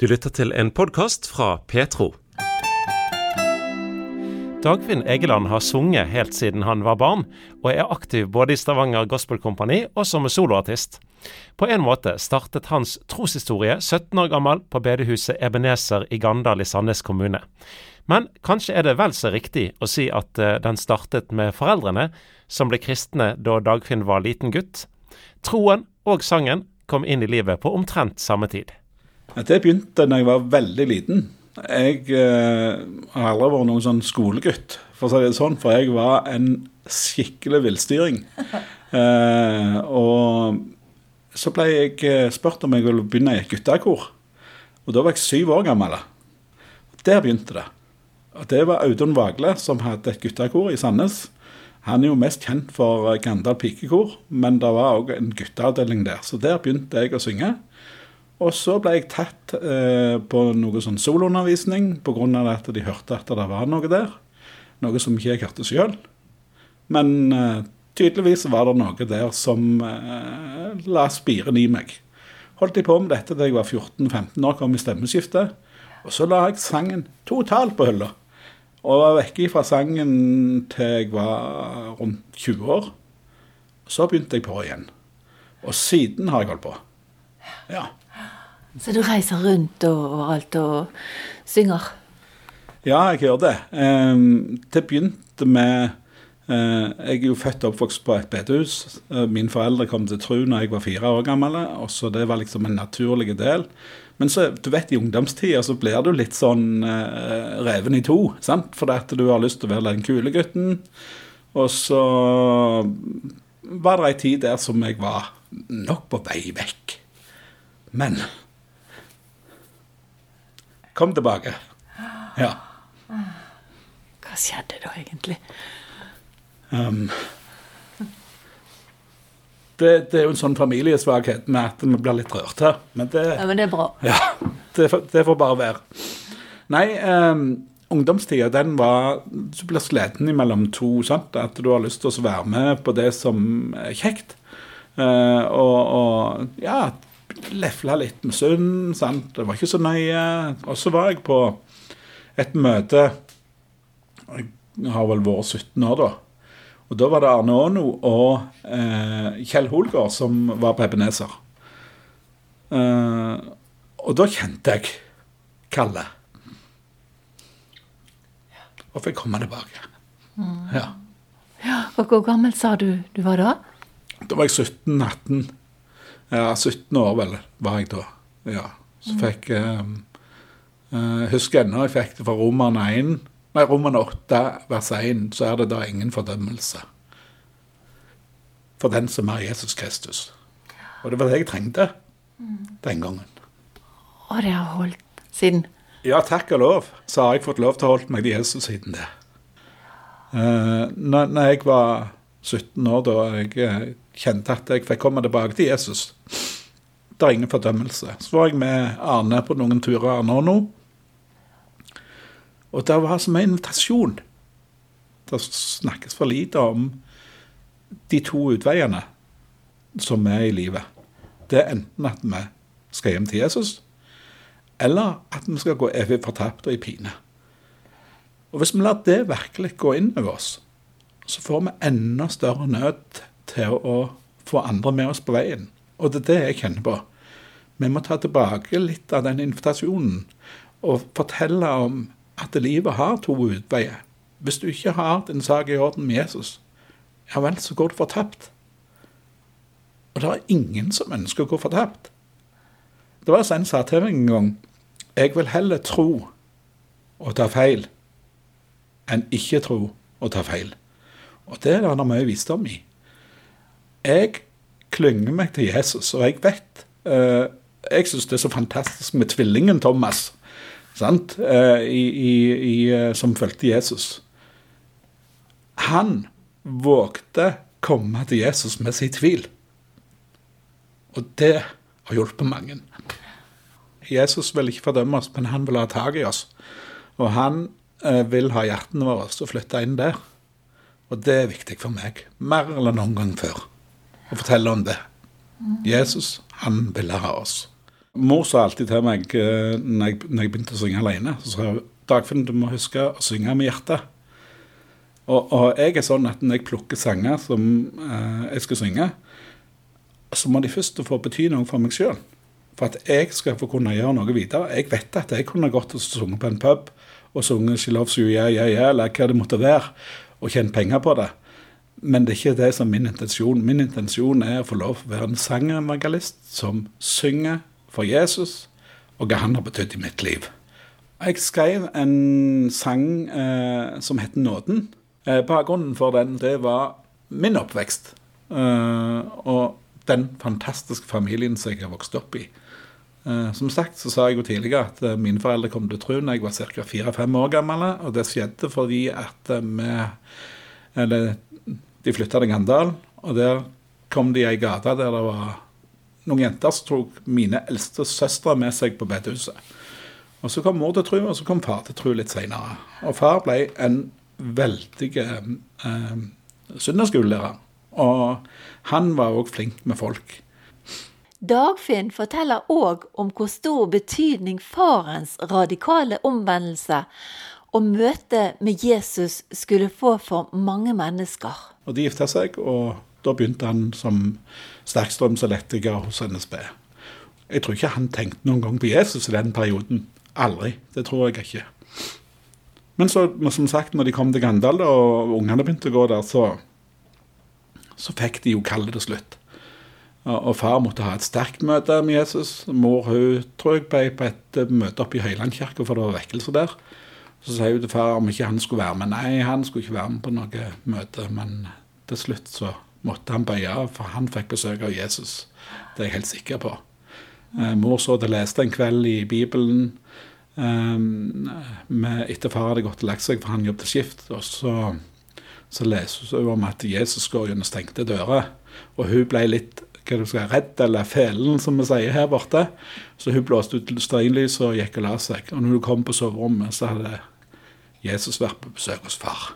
Du lytter til en podkast fra Petro. Dagfinn Egeland har sunget helt siden han var barn, og er aktiv både i Stavanger Gospel Company og som soloartist. På en måte startet hans troshistorie 17 år gammel på bedehuset Ebenezer i Gandal i Sandnes kommune. Men kanskje er det vel så riktig å si at eh, den startet med foreldrene, som ble kristne da Dagfinn var liten gutt. Troen og sangen kom inn i livet på omtrent samme tid. Det begynte da jeg var veldig liten. Jeg eh, har aldri vært noen sånn skolegutt, for å si det sånn, for jeg var en skikkelig villstyring. Eh, og så ble jeg eh, spurt om jeg ville begynne i et guttekor. Og da var jeg syv år gammel. Der begynte det. Og Det var Audun Vagle som hadde et guttekor i Sandnes. Han er jo mest kjent for Gandal pikekor, men det var òg en gutteavdeling der. Så der begynte jeg å synge. Og så ble jeg tatt eh, på noe sånn soloundervisning pga. at de hørte at det var noe der. Noe som ikke jeg hørte sjøl. Men eh, tydeligvis var det noe der som eh, la spiren i meg. Holdt jeg på med dette da jeg var 14-15 år, kom i stemmeskiftet. Og så la jeg sangen totalt på hylla. Og var vekke fra sangen til jeg var rundt 20 år. Så begynte jeg på igjen. Og siden har jeg holdt på. Ja. Så du reiser rundt overalt og synger? Ja, jeg gjør det. Det begynte med uh, Jeg er jo født og oppvokst på et bedehus. Uh, mine foreldre kom til tru når jeg var fire år gammel, og så det var liksom en naturlig del. Men så, du vet, i ungdomstida så blir du litt sånn uh, reven i to, sant? Fordi at du har lyst til å være den kule gutten. Og så var det ei tid der som jeg var nok på vei vekk. Men kom tilbake. Ja. Hva skjedde da egentlig? Um, det, det, er jo en sånn familiesvakhet med at vi blir litt rørt her. Men det, ja, men det er bra. Ja, det, det får bare være. Nei, um, ungdomstida, den var Du blir sliten imellom to. sant? At du har lyst til å være med på det som er kjekt. Uh, og, og ja, lefla litt med Sund. sant? Det var ikke så nøye. Og så var jeg på et møte Jeg har vel vært 17 år da. Og da var det Arne Aano og eh, Kjell Holgaard som var på Ebenezer. Eh, og da kjente jeg Kalle. Og fikk komme tilbake. Mm. Ja. ja. Og hvor gammel sa du du var da? Da var jeg 17-18. Ja, 17 år vel var jeg da. Ja. Så fikk jeg uh, Husker ennå jeg fikk det fra Romerne 1. Nei, Romerne 8, vers 1, så er det da ingen fordømmelse for den som er Jesus Kristus. Og det var det jeg trengte den gangen. Og det har holdt siden? Ja, takk og lov, så har jeg fått lov til å holde meg til Jesus siden det. Uh, når, når jeg var 17 år, da jeg kjente at jeg fikk komme tilbake til Jesus Det er ingen fordømmelse. Så var jeg med Arne på noen turer Arne og nå. Og det var som en invitasjon. Det snakkes for lite om de to utveiene som er i livet. Det er enten at vi skal hjem til Jesus, eller at vi skal gå evig fortapt og i pine. Og Hvis vi lar det virkelig gå inn over oss, så får vi enda større nød til å få andre med oss på veien. Og det er det jeg kjenner på. Vi må ta tilbake litt av den invitasjonen og fortelle om at livet har to utveier. Hvis du ikke har din sak i orden med Jesus, ja vel, så går du fortapt. Og det er ingen som ønsker å gå fortapt. Det var en sa til meg en gang jeg vil heller tro og ta feil enn ikke tro og ta feil. Og det er det mye visdom i. Jeg klynger meg til Jesus, og jeg vet uh, Jeg syns det er så fantastisk med tvillingen Thomas, sant? Uh, i, i, uh, som fulgte Jesus. Han vågte komme til Jesus med sin tvil. Og det har hjulpet mange. Jesus vil ikke fordømme oss, men han vil ha tak i oss. Og han vil ha hjertene våre og flytte inn der. Og det er viktig for meg, mer enn noen gang før, å fortelle om det. Jesus, han ville ha oss. Mor sa alltid til meg eh, når jeg, når jeg begynte å synge alene, så sa hun Dagfinn, du må huske å synge med hjertet. Og, og jeg er sånn at når jeg plukker sanger som eh, jeg skal synge, så må de først få bety noe for meg sjøl. For at jeg skal få kunne gjøre noe videre. Jeg vet at jeg kunne gått og sunget på en pub og sunget 'She loves you, yeah, yeah, yeah', eller hva det måtte være, og tjene penger på det. Men det er ikke det som er min intensjon. Min intensjon er å få lov å være en sangevangelist som synger for Jesus og hva han har betydd i mitt liv. Jeg skrev en sang eh, som heter 'Nåden'. Eh, bakgrunnen for den det var min oppvekst. Eh, og den fantastiske familien som jeg har vokst opp i. Eh, som sagt så sa jeg jo tidligere at eh, mine foreldre kom til tro når jeg var ca. fire-fem år gammel. Og det skjedde fordi at eh, vi Eller de flytta til Gandal, og der kom de i ei gate der det var noen jenter som tok mine eldste søstre med seg på bedehuset. Og Så kom mor til tro, og så kom far til tro litt seinere. Og far ble en veldig eh, søndagsskolelærer. Og han var òg flink med folk. Dagfinn forteller òg om hvor stor betydning farens radikale omvendelse og møtet med Jesus skulle få for mange mennesker. Og De gifta seg, og da begynte han som sterkstrømselektriker hos NSB. Jeg tror ikke han tenkte noen gang på Jesus i den perioden. Aldri. Det tror jeg ikke. Men så, som sagt, når de kom til Gandal og ungene begynte å gå der, så, så fikk de jo kallet til slutt. Og far måtte ha et sterkt møte med Jesus. Mor hun tror jeg ble på et eh, møte oppe i Høylandkirka, for det var vekkelse der. Så sier hun til far om ikke han skulle være med. Nei, han skulle ikke være med på noe møte. Men til slutt så måtte han bøye av, for han fikk besøk av Jesus. Det er jeg helt sikker på. Eh, mor så det leste en kveld i Bibelen med, etter far hadde gått og lagt seg, for han jobbet skift. Og så, så leste hun om at Jesus går gjennom stengte dører. Og hun ble litt hva du skal, redde, eller felen, som vi sier her borte. Så hun blåste ut stearinlyset og gikk og la seg. Og når hun kom på soverommet, så hadde Jesus vært på besøk hos far.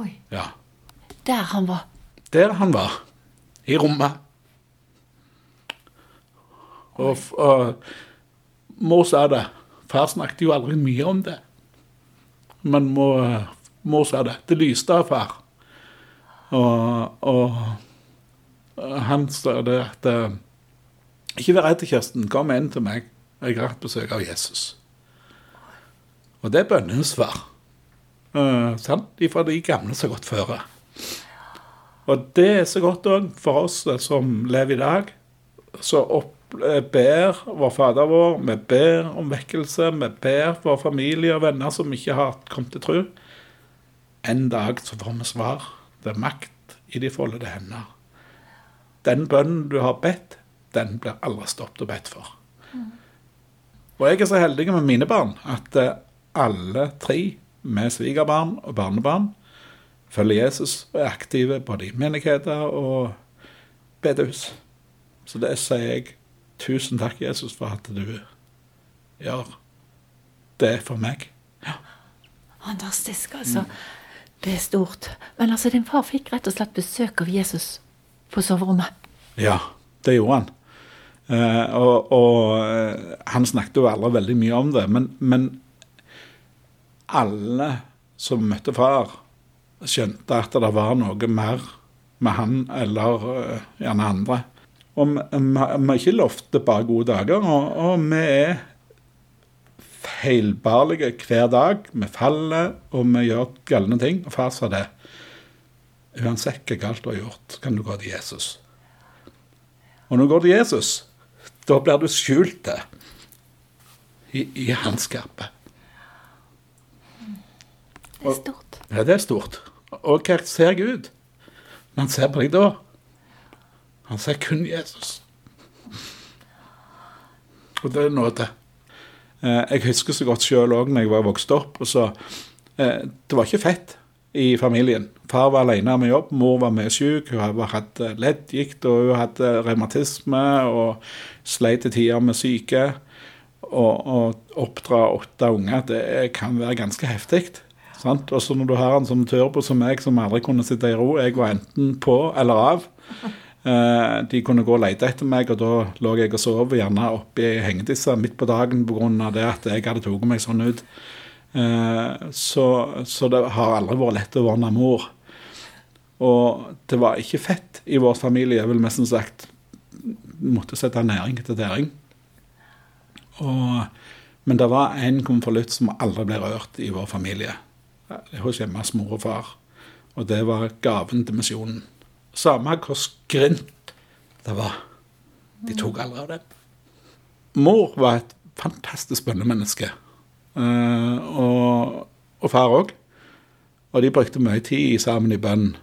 Oi. Ja. Der han var. Der han var. I rommet. Og, og mor sa det. Far snakket jo aldri mye om det. Men mor, mor sa det. Det lyste av far. Og, og han sa det at uh, Ikke vær redd, Kirsten. Kom inn til meg. Jeg har hatt besøk av Jesus. Og det er bønnens svar. Uh, sant? Fra de gamle som har gått føre. Og det er så godt òg for oss som lever i dag, som ber vår Fader vår, vi ber om vekkelse, vi ber vår familie og venner som ikke har kommet til tro. En dag så får vi svar. Det er makt i de foldede hender den bønnen du har bedt, den blir aldri stoppet og bedt for. Mm. Og jeg er så heldig med mine barn at eh, alle tre, med svigerbarn og barnebarn, følger Jesus og er aktive både i menigheter og bedehus. Så det sier jeg tusen takk, Jesus, for at du gjør det for meg. Ja. Fantastisk, altså. Mm. Det er stort. Men altså, din far fikk rett og slett besøk av Jesus på soverommet. Ja, det gjorde han. Uh, og, og uh, han snakket jo aldri veldig mye om det, men, men alle som møtte far, skjønte at det var noe mer med han eller uh, gjerne andre. Og vi har ikke lovte bare gode dager, og, og vi er feilbarlige hver dag. Vi faller, og vi gjør galne ting. Og far sa det. Uansett hva galt du har gjort, kan du gå til Jesus. Og når du går til Jesus, da blir du skjult i, i hans kappe. Det er stort. Ja, det er stort. Og hva ser Gud når han ser på deg da? Han ser kun Jesus. Og det er nåde. Eh, jeg husker så godt sjøl òg når jeg var vokst opp. og så, eh, Det var ikke fett i familien. Far var alene med jobb, mor var med syk, hun hadde hatt leddgikt og hun hadde revmatisme og sleit til tider med syke. Å oppdra åtte unger, det kan være ganske heftig. Og så når du har en som turbo som meg, som aldri kunne sitte i ro Jeg var enten på eller av. Eh, de kunne gå og lete etter meg, og da lå jeg og sov gjerne oppi hengedissa midt på dagen pga. det at jeg hadde tatt meg sånn ut. Eh, så, så, det har aldri vært lett å være mor. Og det var ikke fett i vår familie, jeg vil nesten sagt. Måtte sette næring etter tæring. Og, men det var en konvolutt som aldri ble rørt i vår familie. Hos hjemmes mor og far. Og det var gaven til misjonen. Samme hvor skrint det var. De tok aldri av det. Mor var et fantastisk bønnemenneske. Uh, og, og, far òg. Og de brukte mye tid sammen i bønn.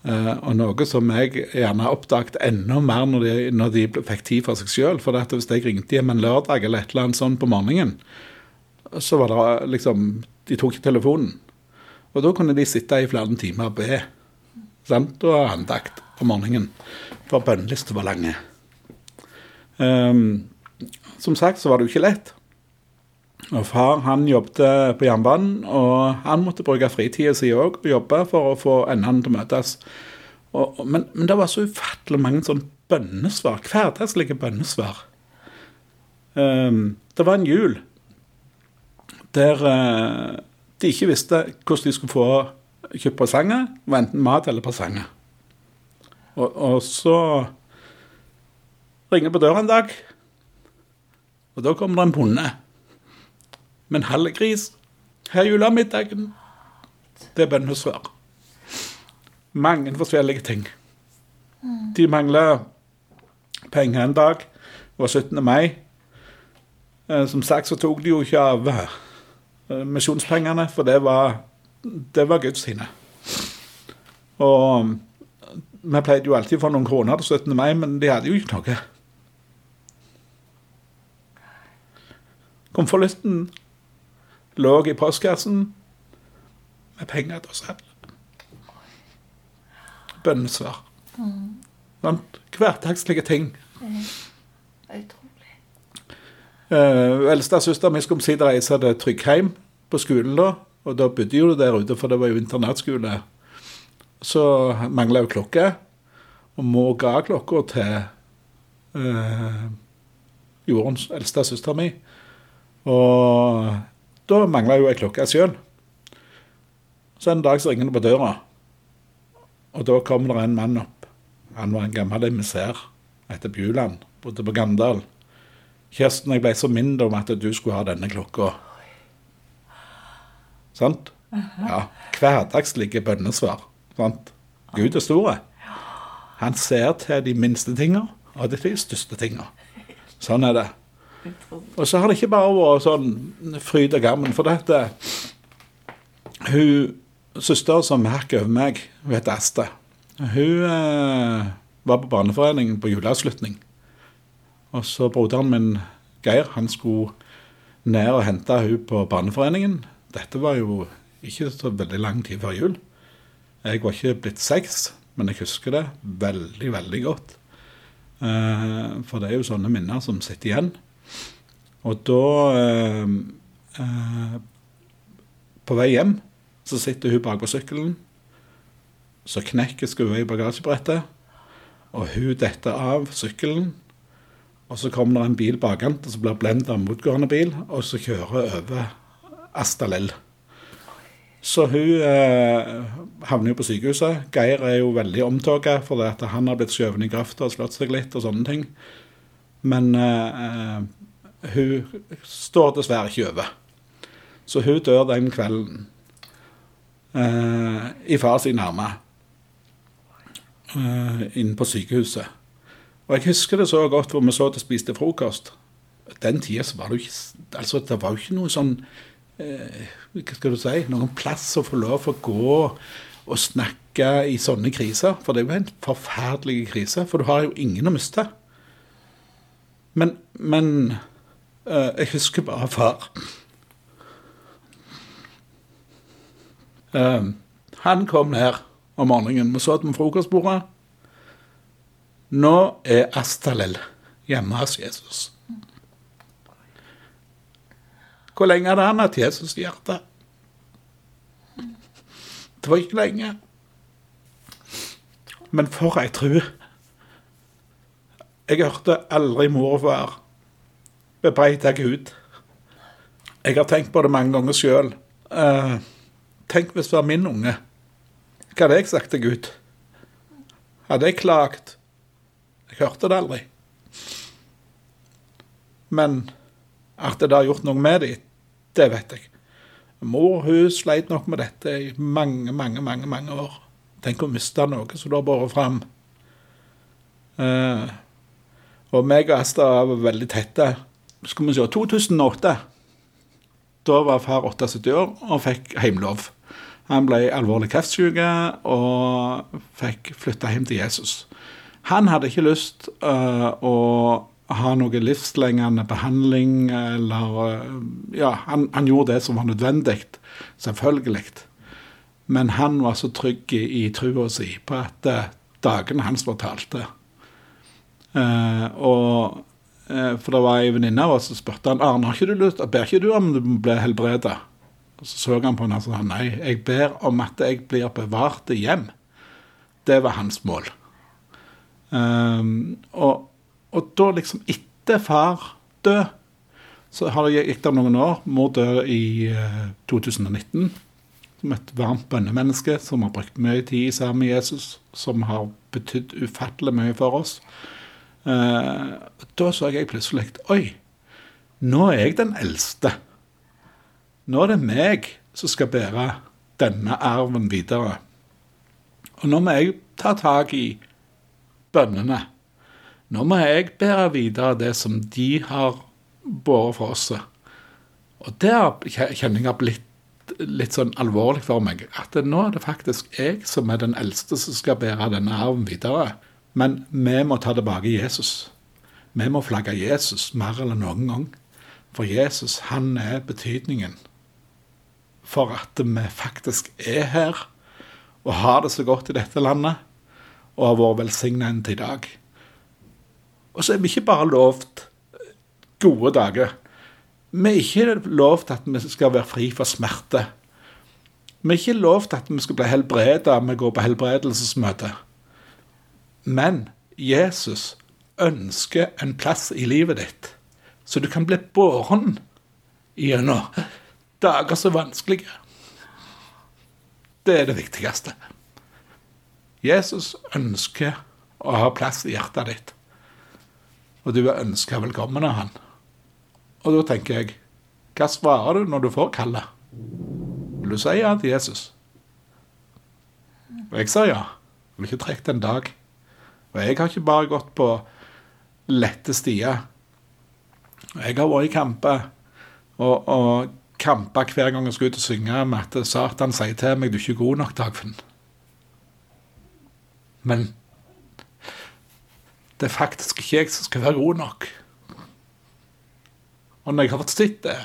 Uh, og noe som jeg gjerne oppdaget enda mer når de, når de fikk tid for seg sjøl. For hvis jeg ringte hjem en lørdag eller et eller annet sånn på morgenen, så var det liksom De tok ikke telefonen. Og da kunne de sitte i flere timer og be sant? og andakt om morgenen. For bønnelista var lange. Um, som sagt så var det jo ikke lett. Og far han jobbet på jernbanen, og han måtte bruke fritida si òg og jobbe for å få endene til å møtes. Og, men, men, det var så ufattelig mange sånn bønnesvar, hverdagslige bønnesvar. Um, det var en jul der uh, de ikke visste hvordan de skulle få kjøpt presanger. Det var enten mat eller presanger. Og, og så ringer på døra en dag, og da kommer det en bonde med en halv gris. Her er julemiddagen. Det er bønnesvar. Mange forskjellige ting. De mangler penger en dag. Det var 17. mai. Eh, som sagt så tok de jo ikke av Eh, misjonspengene, for det var, det var Guds sine. Og vi pleide jo alltid å få noen kroner til 17. mai, men de hadde jo ikke noe. Konvolutten lå i postkassen med penger til oss alle. Bønnesvar. Mm. Hverdagslige ting. Mm. Uh, Eldste søstera mi skulle omsider reise til Tryggheim på skolen da. Og da bodde jo der ute, for det var jo internatskole. Så mangla jo klokke. Og mor ga klokka til uh, Jorunns eldste søster mi. Og da mangla jo ei klokke sjøl. Så en dag så ringer det på døra, og da kommer det en mann opp. Han var en gammel emissær etter Bjuland, bodde på Gandal. Kjersten, jeg ble så mindre om at du skulle ha denne klokka. Sant? Ja. Hverdagslige bønnesvar. Sant? Gud er stor. Han ser til de minste tinga og de største tinga. Sånn er det. Og så har det ikke bare vært sånn fryd og gammen. For dette Hun søster som hakk over meg, hun heter Asta. Hun eh, var på barneforeningen på juleavslutning. Og så broderen min Geir han skulle ned og hente hun på barneforeningen. Dette var jo ikke så veldig lang tid før jul. Jeg var ikke blitt seks, men jeg husker det veldig, veldig godt. Eh, for det er jo sånne minner som sitter igjen. Og da eh, eh, På vei hjem så sitter hun bak på sykkelen. Så knekker skrua i bagasjebrettet, og hun detter av sykkelen og så kommer det en bil bakant, og så blir blenda av motgående bil, og så kjører over Astalell. Så hun eh, havner jo på sykehuset. Geir er jo veldig omtoget for at han har blitt skjøvet i grøfta og slått seg litt og sånne ting. Men eh, hun står dessverre ikke over. Så hun dør den kvelden eh, i far sin armer eh, inne på sykehuset. Og jeg husker det så godt hvor vi så og spiste frokost. Den tida så var det jo ikke altså det var jo ikke noe sånn eh, Hva skal du si Noen plass å få lov å gå og snakke i sånne kriser. For det er jo en forferdelig krise, for du har jo ingen å miste. Men, men jeg husker bare far. Eh, han kom ned om morgenen. Vi satt med frokostbordet. Nå er Astalel hjemme hos Jesus. Hvor lenge hadde han hatt Jesus i hjertet? Det var ikke lenge. Men for ei tru Jeg hørte aldri mor og far bebreide Gud. Jeg har tenkt på det mange ganger sjøl. Uh, tenk hvis det var min unge. Hva hadde jeg sagt til Gud? Hadde jeg klagt? Jeg hørte det aldri. Men at det har gjort noe med dem, det vet jeg. Mor hun sleit nok med dette i mange, mange, mange mange år. Tenk å miste noe som du har båret fram. Uh, og meg og Asta var veldig tette. Skal vi se 2008. Da var far 78 år og fikk heimlov. Han ble alvorlig kreftsyk og fikk flytta hjem til Jesus. Han hadde ikke lyst uh, å ha noe livslengende behandling eller eh, Ja, han, han, gjorde det som var nødvendig, selvfølgelig. Men han var så trygg i, i trua si på at uh, dagene hans var talte. Uh, og For det var ei venninne av oss som spurte han, Arne, har ikke du lyst, ber ikke du om du blir helbreda? Så så han på henne og sa nei, jeg ber om at jeg blir bevart hjem. Det var hans mål. Um, og og da liksom etter far død, så har det gikk det noen år. Mor døde i 2019 eh, som et varmt bønnemenneske som har brukt mye tid sammen med Jesus, som har betydd ufattelig mye for oss. Eh, da så jeg plutselig Oi, nå er jeg den eldste. Nå er det meg som skal bære denne arven videre. Og nå må jeg ta tak i bønnene nå må jeg bære videre det som de har båret for oss. Og det kjenner jeg blitt litt sånn alvorlig for meg. At nå er det faktisk jeg som er den eldste som skal bære denne arven videre. Men vi må ta tilbake Jesus. Vi må flagge Jesus mer enn noen gang. For Jesus, han er betydningen for at vi faktisk er her og har det så godt i dette landet og har vært velsignet til i dag. Og så er vi ikke bare lovt gode dager. Vi er ikke lovt at vi skal være fri for smerte. Vi er ikke lovt at vi skal bli helbreda vi går på helbredelsesmøte. Men Jesus ønsker en plass i livet ditt, så du kan bli båren gjennom dager så vanskelige. Det er det viktigste. Jesus ønsker å ha plass i hjertet ditt og du er ønska velkommen av han. Og da tenker jeg, hva svarer du når du får kallet? Vil du si ja til Jesus? Og jeg sa ja. Jeg vil ikke trukket en dag. Og jeg har ikke bare gått på lette stier. Jeg har vært i kamper, og, og kamper hver gang jeg skal ut og synge med at Satan sier til meg du er ikke god nok, Dagfinn. Men det er faktisk ikke jeg som skal være god nok. Og når jeg har fått sett det,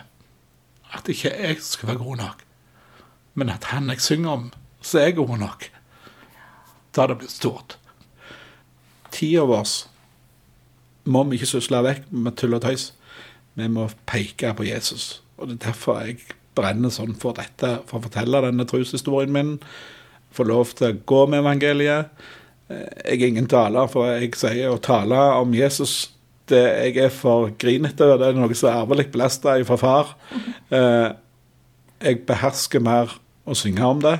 at det ikke er jeg som skal være god nok, men at han jeg synger om, så er jeg god nok, da har det blitt stort. Tida vår må vi ikke susle vekk med tull og tøys. Vi må peke på Jesus. Og det er derfor jeg brenner sånn for dette, for å fortelle denne troshistorien min. Få lov til å gå med evangeliet jeg er ingen taler, for jeg sier å tale om Jesus det, Jeg er for grinete, det er noe som er arvelig belasta fra far. Eh, jeg behersker mer å synge om det.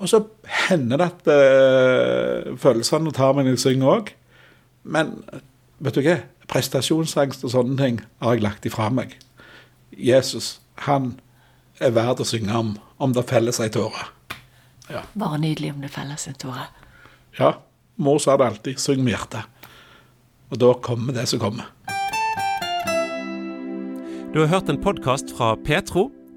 Og så hender det at uh, følelsene tar meg i synger òg. Men vet du hva? Prestasjonsangst og sånne ting har jeg lagt ifra meg. Jesus, han er verd å synge om, om det felles ei tåre. Ja. Bare nydelig om det felles en tåre. Ja, mor sa det alltid. Syng med hjertet. Og da kommer det som kommer. Du har hørt en podkast fra Petro.